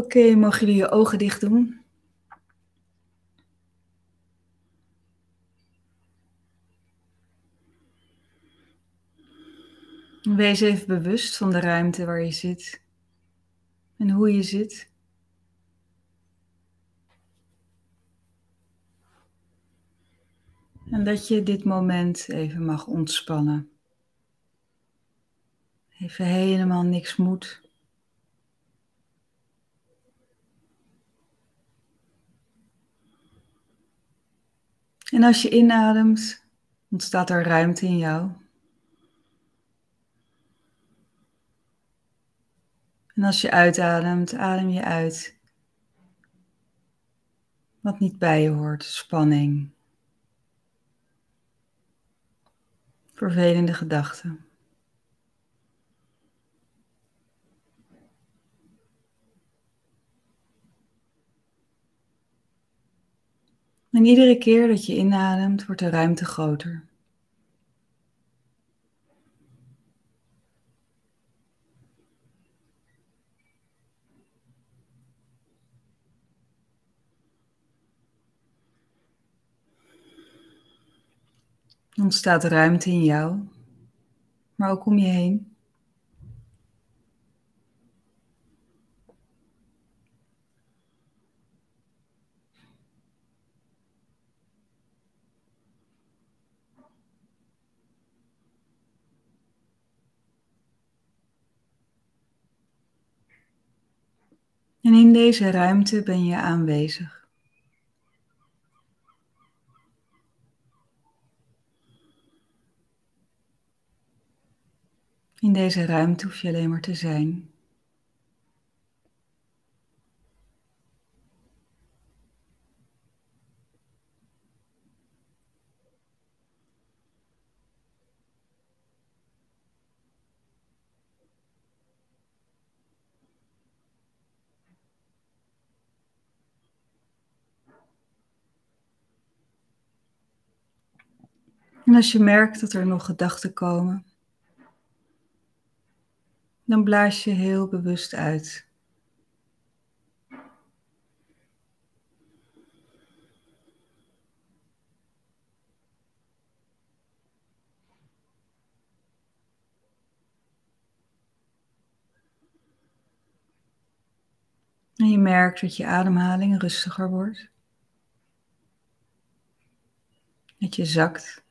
Oké, mogen jullie je ogen dicht doen? Wees even bewust van de ruimte waar je zit en hoe je zit. En dat je dit moment even mag ontspannen. Even helemaal niks moet. En als je inademt, ontstaat er ruimte in jou. En als je uitademt, adem je uit wat niet bij je hoort, spanning, vervelende gedachten. En iedere keer dat je inademt, wordt de ruimte groter. Er ontstaat ruimte in jou, maar ook om je heen. En in deze ruimte ben je aanwezig. In deze ruimte hoef je alleen maar te zijn. En als je merkt dat er nog gedachten komen, dan blaas je heel bewust uit. En je merkt dat je ademhaling rustiger wordt. Dat je zakt.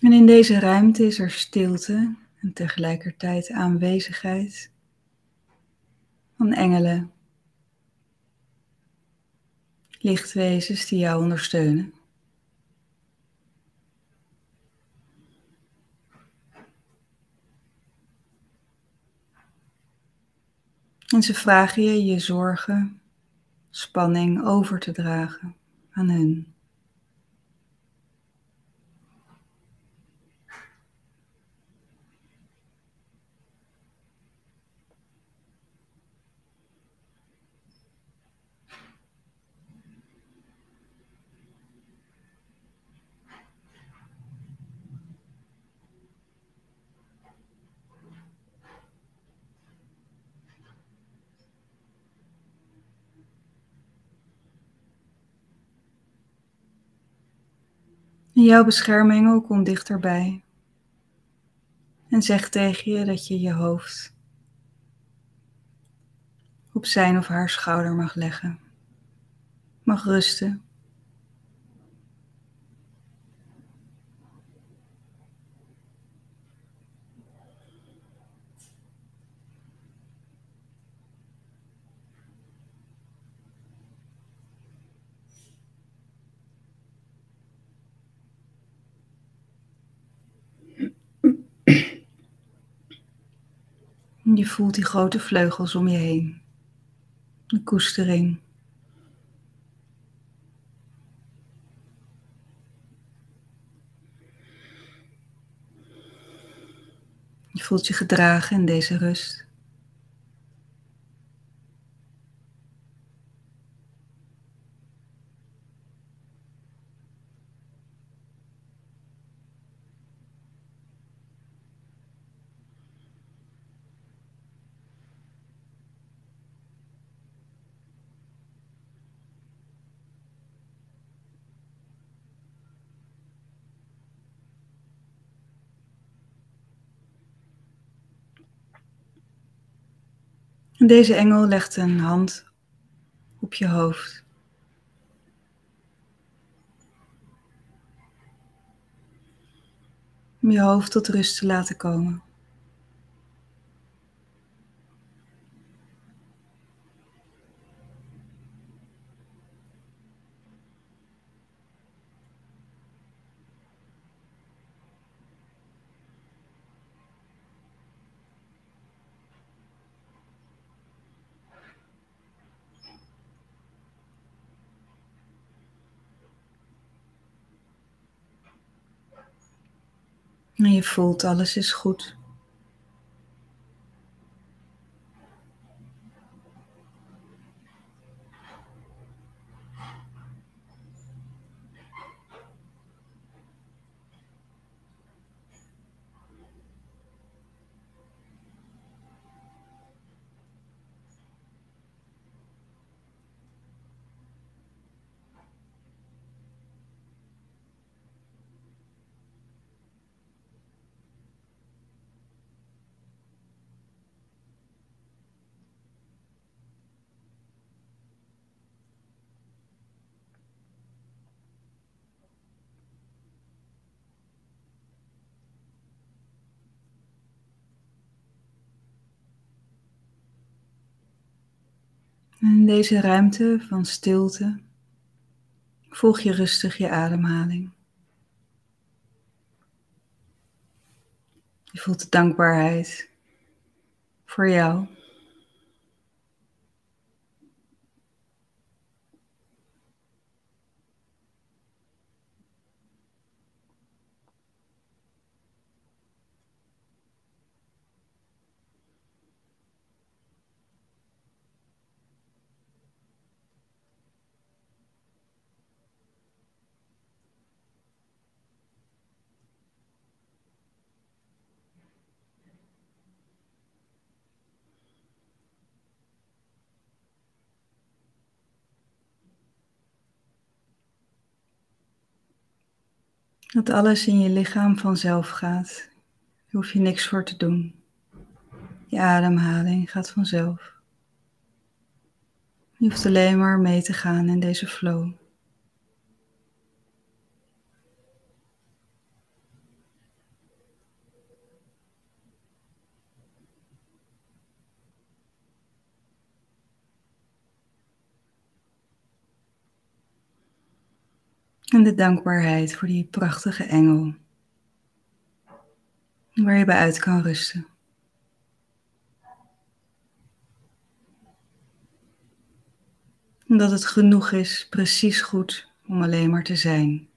En in deze ruimte is er stilte en tegelijkertijd aanwezigheid van engelen, lichtwezens die jou ondersteunen. En ze vragen je je zorgen, spanning over te dragen aan hen. En jouw beschermengel komt dichterbij en zegt tegen je dat je je hoofd op zijn of haar schouder mag leggen, mag rusten. Je voelt die grote vleugels om je heen. De koestering. Je voelt je gedragen in deze rust. En deze engel legt een hand op je hoofd. Om je hoofd tot rust te laten komen. En je voelt alles is goed. In deze ruimte van stilte volg je rustig je ademhaling. Je voelt de dankbaarheid voor jou. Dat alles in je lichaam vanzelf gaat. Daar hoef je niks voor te doen. Je ademhaling gaat vanzelf. Je hoeft alleen maar mee te gaan in deze flow. En de dankbaarheid voor die prachtige engel. Waar je bij uit kan rusten. dat het genoeg is, precies goed, om alleen maar te zijn.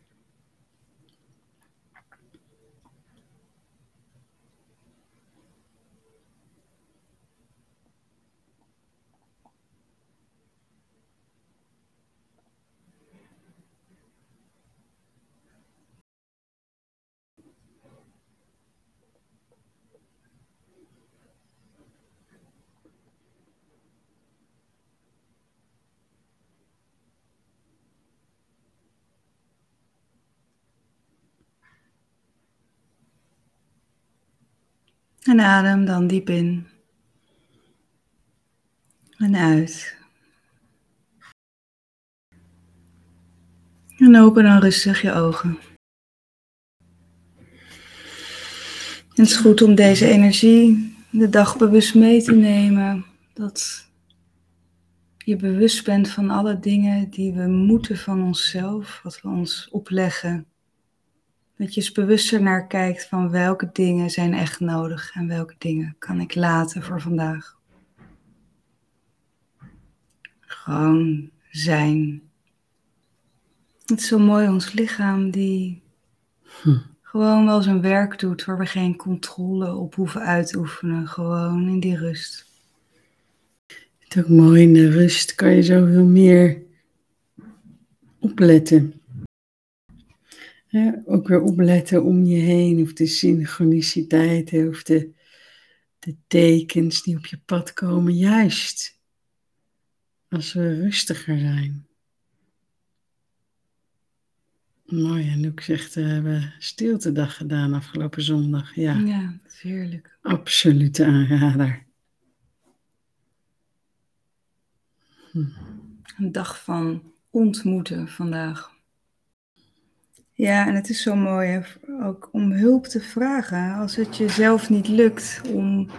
En adem dan diep in en uit. En open dan rustig je ogen. het is goed om deze energie de dag bewust mee te nemen. Dat je bewust bent van alle dingen die we moeten van onszelf, wat we ons opleggen. Dat je eens bewuster naar kijkt van welke dingen zijn echt nodig en welke dingen kan ik laten voor vandaag. Gewoon zijn. Het is zo mooi, ons lichaam die hm. gewoon wel zijn werk doet, waar we geen controle op hoeven uitoefenen. Gewoon in die rust. Het is ook mooi, in de rust kan je zoveel meer opletten. Ook weer opletten om je heen, of de synchroniciteiten, of de, de tekens die op je pad komen, juist als we rustiger zijn. Mooi, en ook zegt, we hebben stiltedag gedaan afgelopen zondag. Ja, ja dat is heerlijk. Absolute aanrader. Hm. Een dag van ontmoeten vandaag. Ja, en het is zo mooi ook om hulp te vragen als het jezelf niet lukt om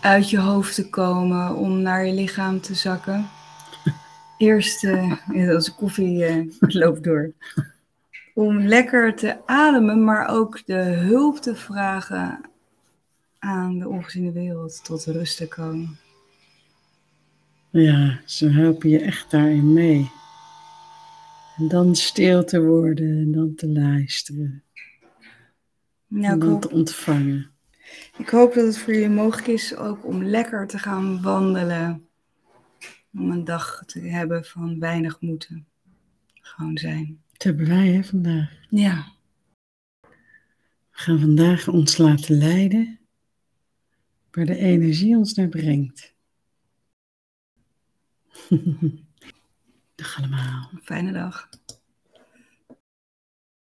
uit je hoofd te komen, om naar je lichaam te zakken. Eerst, uh, als koffie uh, loopt door om lekker te ademen, maar ook de hulp te vragen aan de ongeziene wereld tot rust te komen. Ja, ze helpen je echt daarin mee. En dan stil te worden en dan te luisteren. Nou, en dan te ontvangen. Ik hoop dat het voor jullie mogelijk is ook om lekker te gaan wandelen. Om een dag te hebben van weinig moeten. Gewoon zijn. Dat hebben wij hè, vandaag. Ja. We gaan vandaag ons laten leiden waar de energie ons naar brengt. Allemaal. Fijne dag.